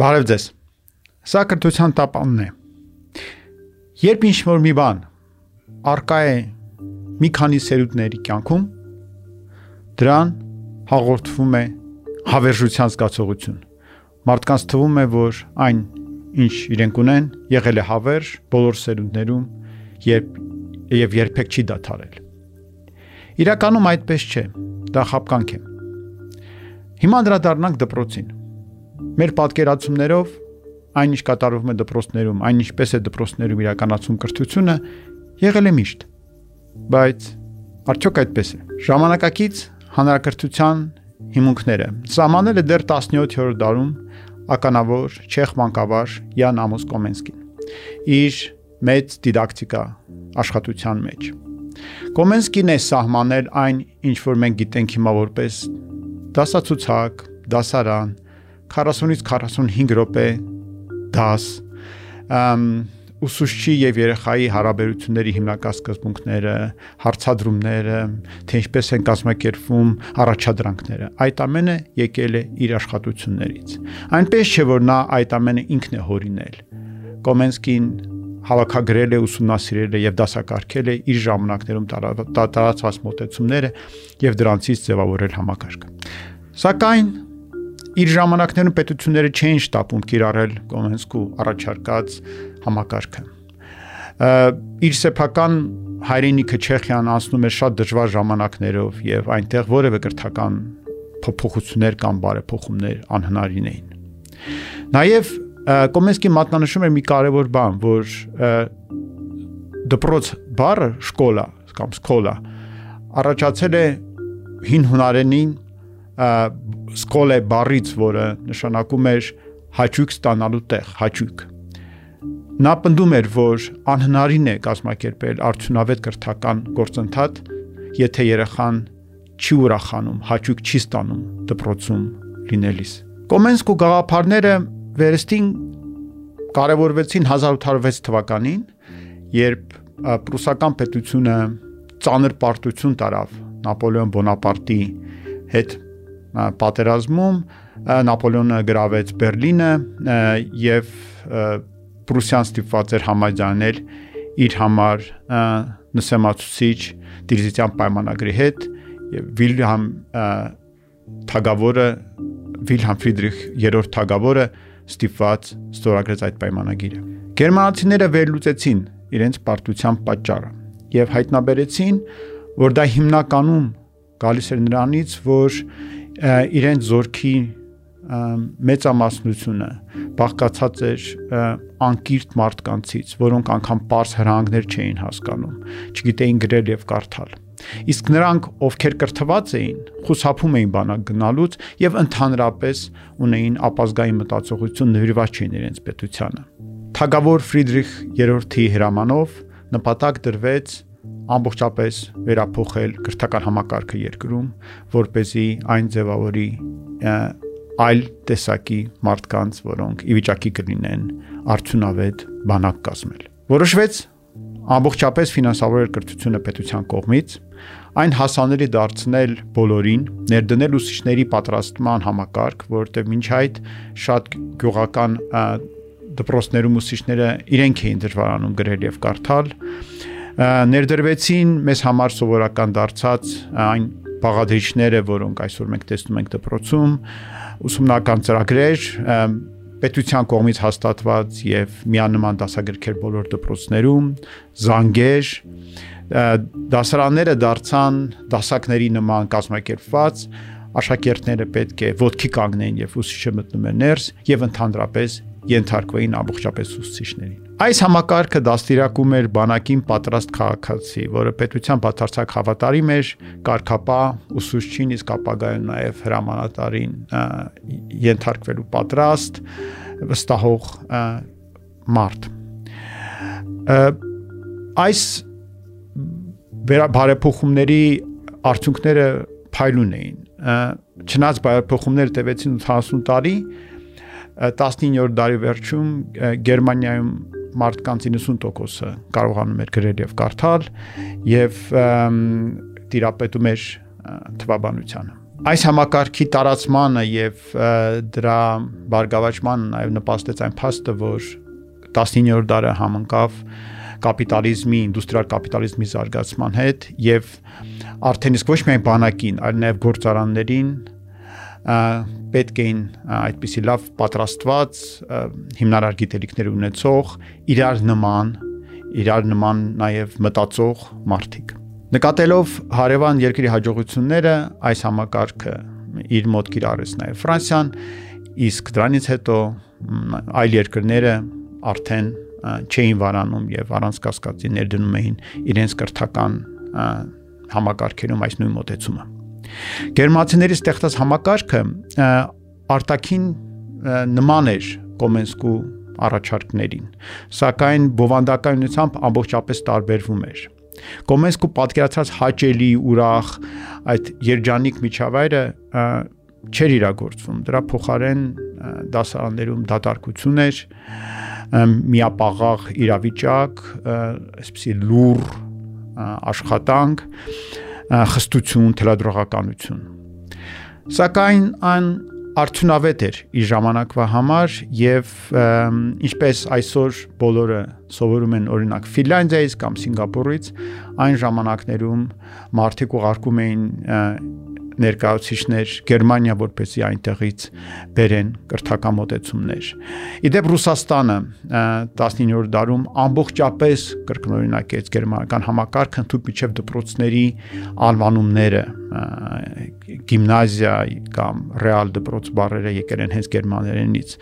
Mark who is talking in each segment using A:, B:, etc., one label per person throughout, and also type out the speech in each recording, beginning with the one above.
A: Բարև ձեզ։ Սա կրթության տապանն է։ Երբ ինչ որ մի բան արկա է մի քանի սերունդների կյանքում, դրան հաղորդվում է հավերժության զգացողություն։ Մարդկանց թվում է, որ այն ինչ իրենք ունեն, եղել է հավերժ բոլոր սերունդներում, երբ եւ երբեք չի դադարել։ Իրականում այդպես չէ։ Դա խապկանք է։ Հիմա դրադառնանք դպրոցին։ Մեր պատկերացումներով այնինչ կատարվում է դպրոցներում, այն ինչպես է դպրոցներում իրականացում կրթությունը, եղել է միշտ։ Բայց արդյոք այդպես է։ Ժամանակակից հանրակրթության հիմունքները. Սահմանել է դեռ 17-րդ դարում ականավոր չեխ մանկավար Յան Ամոս Կոմենսկին։ Իր մեծ դիդակտիկա աշխատության մեջ։ Կոմենսկին է սահմանել այն, ինչ որ մենք գիտենք հիմա որպես դասացուցակ, դասարան, 40-ից 45 րոպե դաս, ըմ ուսուցչի եւ երեխայի հարաբերությունների հիմնական սկզբունքները, հարցադրումները, թե ինչպես են կազմակերպվում առաջադրանքները, այդ ամենը եկել է իր աշխատություններից։ Այնպես չէ որ նա այդ ամենը ինքն է հորինել։ Կոմենսկին հավաքագրել է, ուսումնասիրել է եւ դասակարգել է իր ժամանակներում տարածված մոտեցումները եւ դրանցից ձևավորել համակարգը։ Սակայն իր ժամանակներում պետությունները չէին շտապում կիրառել Կոմենսկու առաջարկած համակարգը։ Իր սեփական հայրենիքը Չեխիան անցնում էր շատ դժվար ժամանակներով եւ այնտեղ որևէ կրթական փոփոխություններ կամ բարեփոխումներ անհնարին էին։ Նաեւ Կոմենսկի մատնանշում է մի կարևոր բան, որ դպրոց բառը շկոլա կամ սկոլա առաջացել է հին հունարենին սկոլե բառից, որը նշանակում էր հաճույք ստանալու տեղ, հաճույք։ Նա պնդում էր, որ անհնարին է կազմակերպել արդյունավետ կրթական գործընթաց, եթե երեխան չի ուրախանում, հաճույք չի ստանում դպրոցում լինելիս։ Կոմենսկու գաղափարները վերստին կարևորվեցին 1806 թվականին, երբ պրուսական պետությունը ծանր պարտություն տարավ Նապոլեոն Բոնապարտի հետ պատերազմում, Նապոլեոնը գրավեց Բերլինը եւ Պրուսիան ստիպված էր համաձայնել իր համար նսեմացուցիչ դիրզիտյան պայմանագրի հետ եւ Վիլհամ թագավորը Վիլհամ Ֆրիդրիխ երրորդ թագավորը ստիպված ստորագրեց այդ պայմանագիրը։ Գերմանացիները վերլուծեցին իրենց պարտության պատճառը եւ հայտնաբերեցին, որ դա հիմնականում գալիս էր նրանից, որ իրենց զորքի մեծամասնությունը բաղկացած էր անկիրթ մարդկանցից, որոնք անգամ པարս հրանգներ չէին հասկանում, չգիտեին գրել եւ կարդալ։ Իսկ նրանք, ովքեր կրթված էին, խուսափում էին բանակ գնալուց եւ ընդհանրապես ունեին ապազգային մտածողություն նվիրված չէին իրենց պետությանը։ Թագավոր Ֆրիդրիխ III-ի հրամանով նպատակ դրվեց ամբողջապես վերափոխել կրթական համակարգը երկրում, որ เป զի այն ձևավորի այլ տեսակի մարդկանց, որոնք ի վիճակի կլինեն արդյունավետ բանակ կազմել։ Որոշվեց ամբողջապես ֆինանսավորել կրթությունը պետության կողմից, այն հասանելի դարձնել բոլորին, ներդնել ուսուցիչների պատրաստման համակարգ, որովհետև մինչ այդ շատ գյուղական դպրոցներում ուսուցիչները իրենք էին դժվարանում գրել եւ կարդալ, ներդրվեցին մեզ համար սովորական դարձած այն բաղադրիչները, որոնք այսօր մենք տեսնում ենք դպրոցում, ուսումնական ծրագրեր, պետության կողմից հաստատված եւ միանման դասագրքեր բոլոր դպրոցներում, զանգեր, դասարանները դարձան դասակների նման կազմակերպված, աշակերտները պետք է ոդքի կանգնեն եւ ուսուցիչը մտնում է ներս եւ ընդհանրապես ենթարկվեին ամբողջապես ուսուցիչներին։ Այս համակարգը դաստիարակում էր բանակին պատրաստ քաղաքացի, որը պետության բացարձակ հավատարիմ էր, կարգապա ուսուցչին, իսկ ապագայում նաև հրամանատարին ենթարկվելու պատրաստ վստահող մարդ։ Այս բարեփոխումների արդյունքները փայլուն էին։ Չնայած բարեփոխումները տևեցին 80 տարի, 19-րդ դարի վերջում Գերմանիայում մարդկանց 90%-ը կարողանում էր գրել եւ կարդալ եւ տիրապետում էր թվաբանությանը։ այս համակարգի տարածմանը եւ դրա բարգավաճմանը նաեւ նպաստեց այն փաստը, որ 19-րդ դարը համընկավ կապիտալիզմի, ինդուստրիալ կապիտալիզմի զարգացման հետ եւ արդեն իսկ ոչ միայն բանակին, այլ նաեւ գործարաններին պետք էին այդպիսի լավ պատրաստված հիմնարար գիտելիքներ ունեցող իրար նման իրար նման նաև մտածող մարդիկ նկատելով հարևան երկրի հաջողությունները այս համակարգը իր մոտ կիրառեց նաև Ֆրանսիան իսկ դրանից հետո այլ երկրները արդեն չէին վարանում եւ առանց կասկածի ներդնում էին իրենց կրթական համակարգերում այս նույն մոտեցումը Գերմանացիների ստեղծած համակարգը արտաքին նման էր Կոմենսկու առաջարկներին, սակայն բովանդակայնությամբ ամբողջապես տարբերվում էր։ Կոմենսկու պատկերացած հաճելի, ուրախ այդ երջանիկ միջավայրը չէր իրագործվում։ Դրա փոխարեն դասարաններում դատարկություն էր, միապաղաղ իրավիճակ, այսպեսի լուր աշխատանք, խստություն, թելադրողականություն։ Սակայն այն արդյունավետ էր իր ժամանակվա համար եւ ինչպես այսօր բոլորը սովորում են օրինակ Ֆինլանդիայից կամ Սինգապուրից այն ժամանակներում մարդիկ ուղարկում էին ներկայացուցիչներ Գերմանիա որպեսի այնտեղից բերեն կրթական մոտեցումներ։ Իդեպ Ռուսաստանը 19-րդ դարում ամբողջապես կրկնօրինակեց գերմանական համակարգը ընդհանուր միջև դպրոցների անվանումները գիմնազիա կամ ռեալ դպրոց բառերը եկել են հենց գերմաներենից։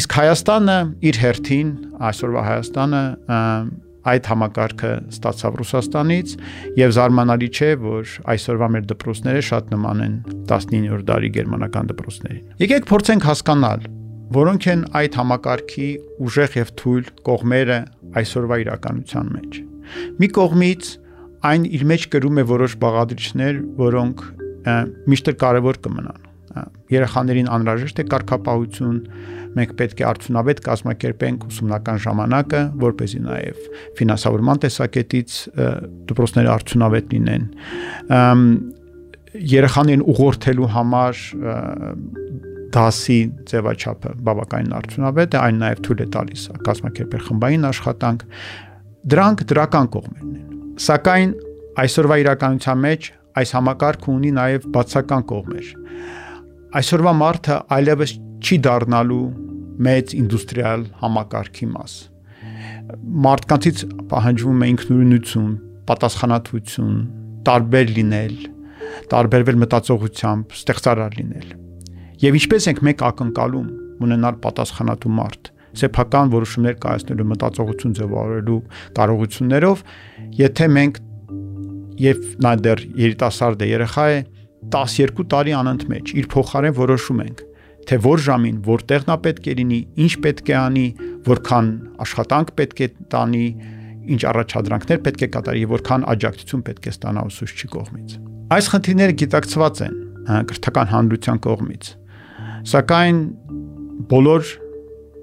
A: Իսկ Հայաստանը իր հերթին այսօրվա Հայաստանը այդ համակարգը ստացավ Ռուսաստանից եւ զարմանալի չէ, որ այսօրվա մեր դպրոցները շատ նման են 19-րդ դարի գերմանական դպրոցներին։ Եկեք փորձենք հասկանալ, որոնք են այդ համակարգի ուժեղ եւ թույլ կողմերը այսօրվա իրականության մեջ։ Մի կողմից այն իր մեջ կրում է որոշ բաղադրիչներ, որոնք միշտ կարևոր կմնան երեխաներին անհրաժեշտ է կարգապահություն, մենք պետք է արդյունավետ կազմակերպենք ուսումնական ժամանակը, որ เป զի նաև ֆինանսավորման տեսակետից դպրոցները արդյունավետ լինեն։ Երեխաներին ուղղորդելու համար դասի ձևաչափը բավականին արդյունավետ է, այն նաև թույլ է տալիս կազմակերպել խմբային աշխատանք։ Դրանք դրական կողմերն են։ Սակայն այսօրվա իրականության մեջ այս համակարգը ունի նաև բացական կողմեր այսօրվա մարդը այլևս չի դառնալու մեծ ինդուստրիալ համակարգի մաս։ Մարդկանցից պահանջվում է ինքնուրույնություն, պատասխանատվություն, տարբեր լինել, տարբերվել մտածողությամբ, ստեղծարար լինել։ Եվ ինչպես ենք մենք ակնկալում ունենալ պատասխանատու մարդ, սեփական որոշումներ կայացնելու մտածողություն ձևավորելու կարողություններով, եթե մենք եւ նա դեռ երիտասարդ է երեխա է, 12 տարի անընդմեջ իր փոխարեն որոշում ենք թե որ ժամին որտեղ նա պետք է լինի, ինչ պետք է անի, որքան աշխատանք պետք է տանի, ինչ առաջադրանքներ պետք է կատարի եւ որքան աջակցություն պետք է ստանա ուսուցչի կողմից։ Այս խնդիրները գիտակցված են կրթական հանրության կողմից։ Սակայն բոլոր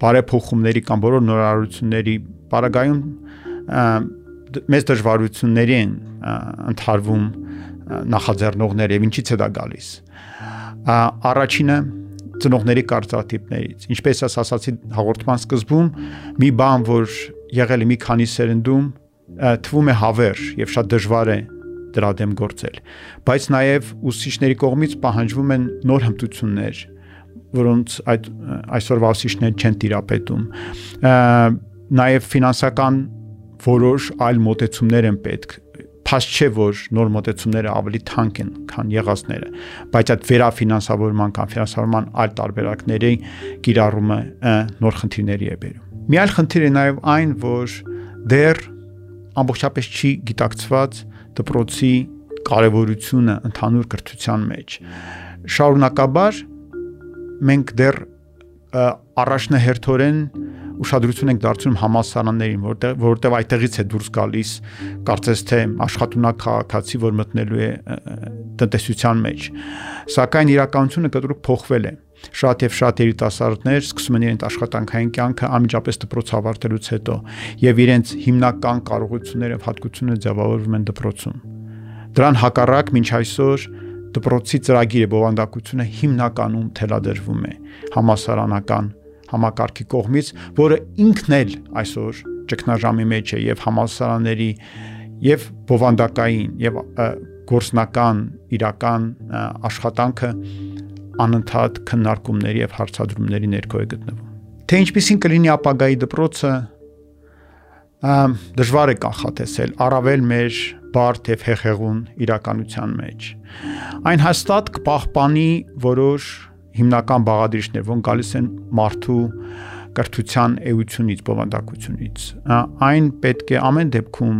A: բարեփոխումների կամ բոլոր նորարարությունների բարագայում մեծ դժվարությունների են ընթարվում նախաձեռնողներ եւ ինչից է դա գալիս։ Առաջինը ծնողների կարծրատիպներից։ Ինչպես ես ասացի հաղորդման սկզբում, մի բան, որ եղել է մի քանի սերնդում, թվում է հավերժ եւ շատ դժվար է դրա դեմ գործել։ Բայց նաև ուսուցիչների կողմից պահանջվում են նոր հմտություններ, որոնց այդ այսօրվա ուսուցիչները չեն տիրապետում։ Նաև ֆինանսական որոշ այլ մոտեցումներ են պետք Փաստ չէ, որ նոր մոտեցումները ավելի թանկ են, քան եղածները, բայց այդ վերաֆինանսավորման կամ ֆինանսավորման այլ տարբերակների կիրառումը նոր խնդիրների է բերում։ Մի այլ խնդիր է նաև այն, որ դեռ ամբողջապես չի գիտակցված դպրոցի կարևորությունը ընդհանուր կրթության մեջ։ Շարունակաբար մենք դեռ առաջնահերթորեն ուշադրություն ենք դարձնում համասարաններին, որտեղ որտեղ այդտեղից է դուրս գալիս կարծես թե աշխատունակ քաղաքացի, որ մտնելու է տնտեսության մեջ։ Սակայն իրականությունը կտրուկ փոխվել է շատ եւ շատ երիտասարդներ սկսում են իրենց աշխատանքային կյանքը անմիջապես դպրոց ավարտելուց հետո եւ իրենց հիմնական կարողությունները եւ հատկությունները ձևավորվում են դպրոցում։ Դրան հակառակ ոչ այսօր դպրոցի ծրագիրը բովանդակությունը հիմնականում թելադրվում է համասարանական համակարգի կողմից, որը ինքն էլ այսօր ճգնաժամի մեջ է եւ համասարանների եւ բովանդակային եւ գործնական իրական աշխատանքը անընդհատ քննարկումների եւ հարցադրումների ներքո է գտնվում։ Թե ինչպեսին կլինի ապագայի դպրոցը դժվար է կանխատեսել, առավել մեր բարդ եւ հեղեղուն իրականության մեջ։ Այն հաստատ կպահպանի որոշ հիմնական բաղադրիչներ, որոնք գալիս են մարդու կրթության էությունից, բովանդակությունից։ Այն պետք է ամեն դեպքում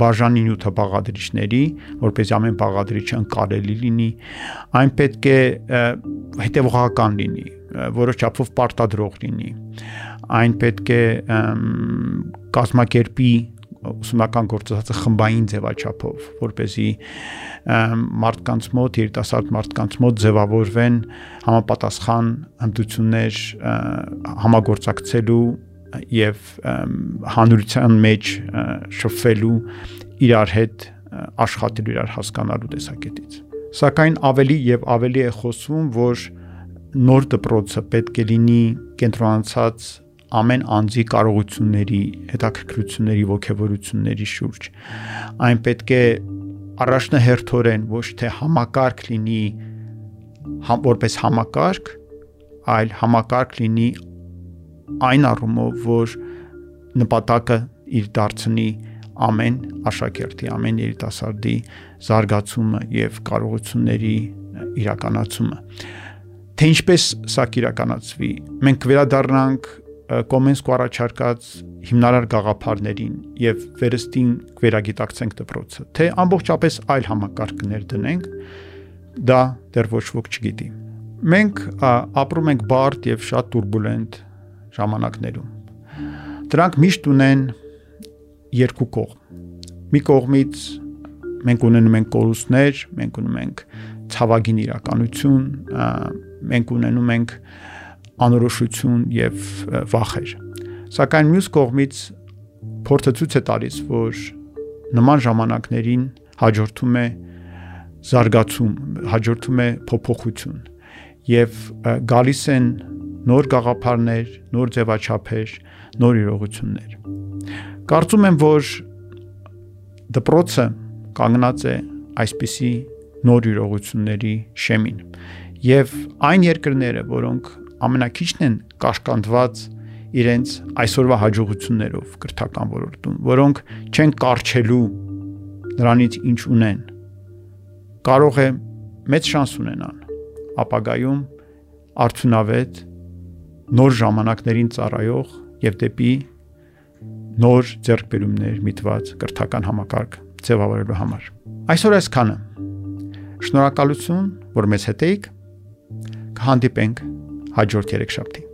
A: բաժանի նյութը բաղադրիչների, որպես ամեն բաղադրիչը ընկալելի լինի, այն պետք է հետևողական լինի, որոշ չափով պարտադրող լինի։ Այն պետք է կազմակերպի ուսումնական գործընթացը խմբային ձևաչափով, որ เป զի մարդկանց մոտ, երիտասարդ մարդկանց մոտ ձևավորվեն համապատասխան հմտություններ համագործակցելու եւ հանրության մեջ շփվելու իրար հետ աշխատելու իրար հասկանալու տեսակետից։ Սակայն ավելի եւ ավելի է խոսվում, որ նոր դպրոցը պետք է լինի կենտրոնացած ամեն անձի կարողությունների, հետաքրքրությունների, ողջավորությունների շուրջ։ Այն պետք է առաջնահերթորեն ոչ թե համակարգ լինի համ, որպես համակարգ, այլ համակարգ լինի այն առումով, որ նպատակը իր դարձնի ամեն աշակերտի, ամեն երիտասարդի զարգացումը եւ կարողությունների իրականացումը։ Թե ինչպես սա կիրականացվի։ Մենք վերադառնանք Կոմենսկու առաջարկած հիմնարար գաղափարներին եւ վերստին վերագիտակցենք դպրոցը, թե ամբողջապես այլ համակարգներ դնենք, դա դեռ ոչ ոք չգիտի։ Մենք ապրում ենք բարդ եւ շատ турբուլենտ ժամանակներում։ Դրանք միշտ ունեն երկու կողմ։ Մի կողմից մենք ունենում ենք կորուստներ, մենք ունենում ենք ցավագին իրականություն, մենք ունենում ենք, մենք ունենում ենք անորոշություն եւ վախեր։ Սակայն մյուս կողմից փորձը ցույց է տալիս, որ նման ժամանակներին հաջորդում է զարգացում, հաջորդում է փոփոխություն եւ գալիս են նոր գաղափարներ, նոր ձևաչափեր, նոր իրողություններ։ Կարծում եմ, որ դպրոցը կանգնած է այսպիսի նոր իրողությունների շեմին եւ այն երկրները, որոնք ամենակիչն են կաշկանդված իրենց այսօրվա հաջողություններով կրթական ոլորտում, որոնք չեն կարճելու նրանից ինչ ունեն։ Կարող է մեծ շանս ունենան ապագայում արդյունավետ նոր ժամանակներին ծառայող եւ դեպի նոր ձեռքբերումներ միտված կրթական համակարգ ձևավորելու համար։ Այսօր այսքանը։ Շնորհակալություն, որ մեզ հետ եք։ Կհանդիպենք հաջորդ երեք շաբթի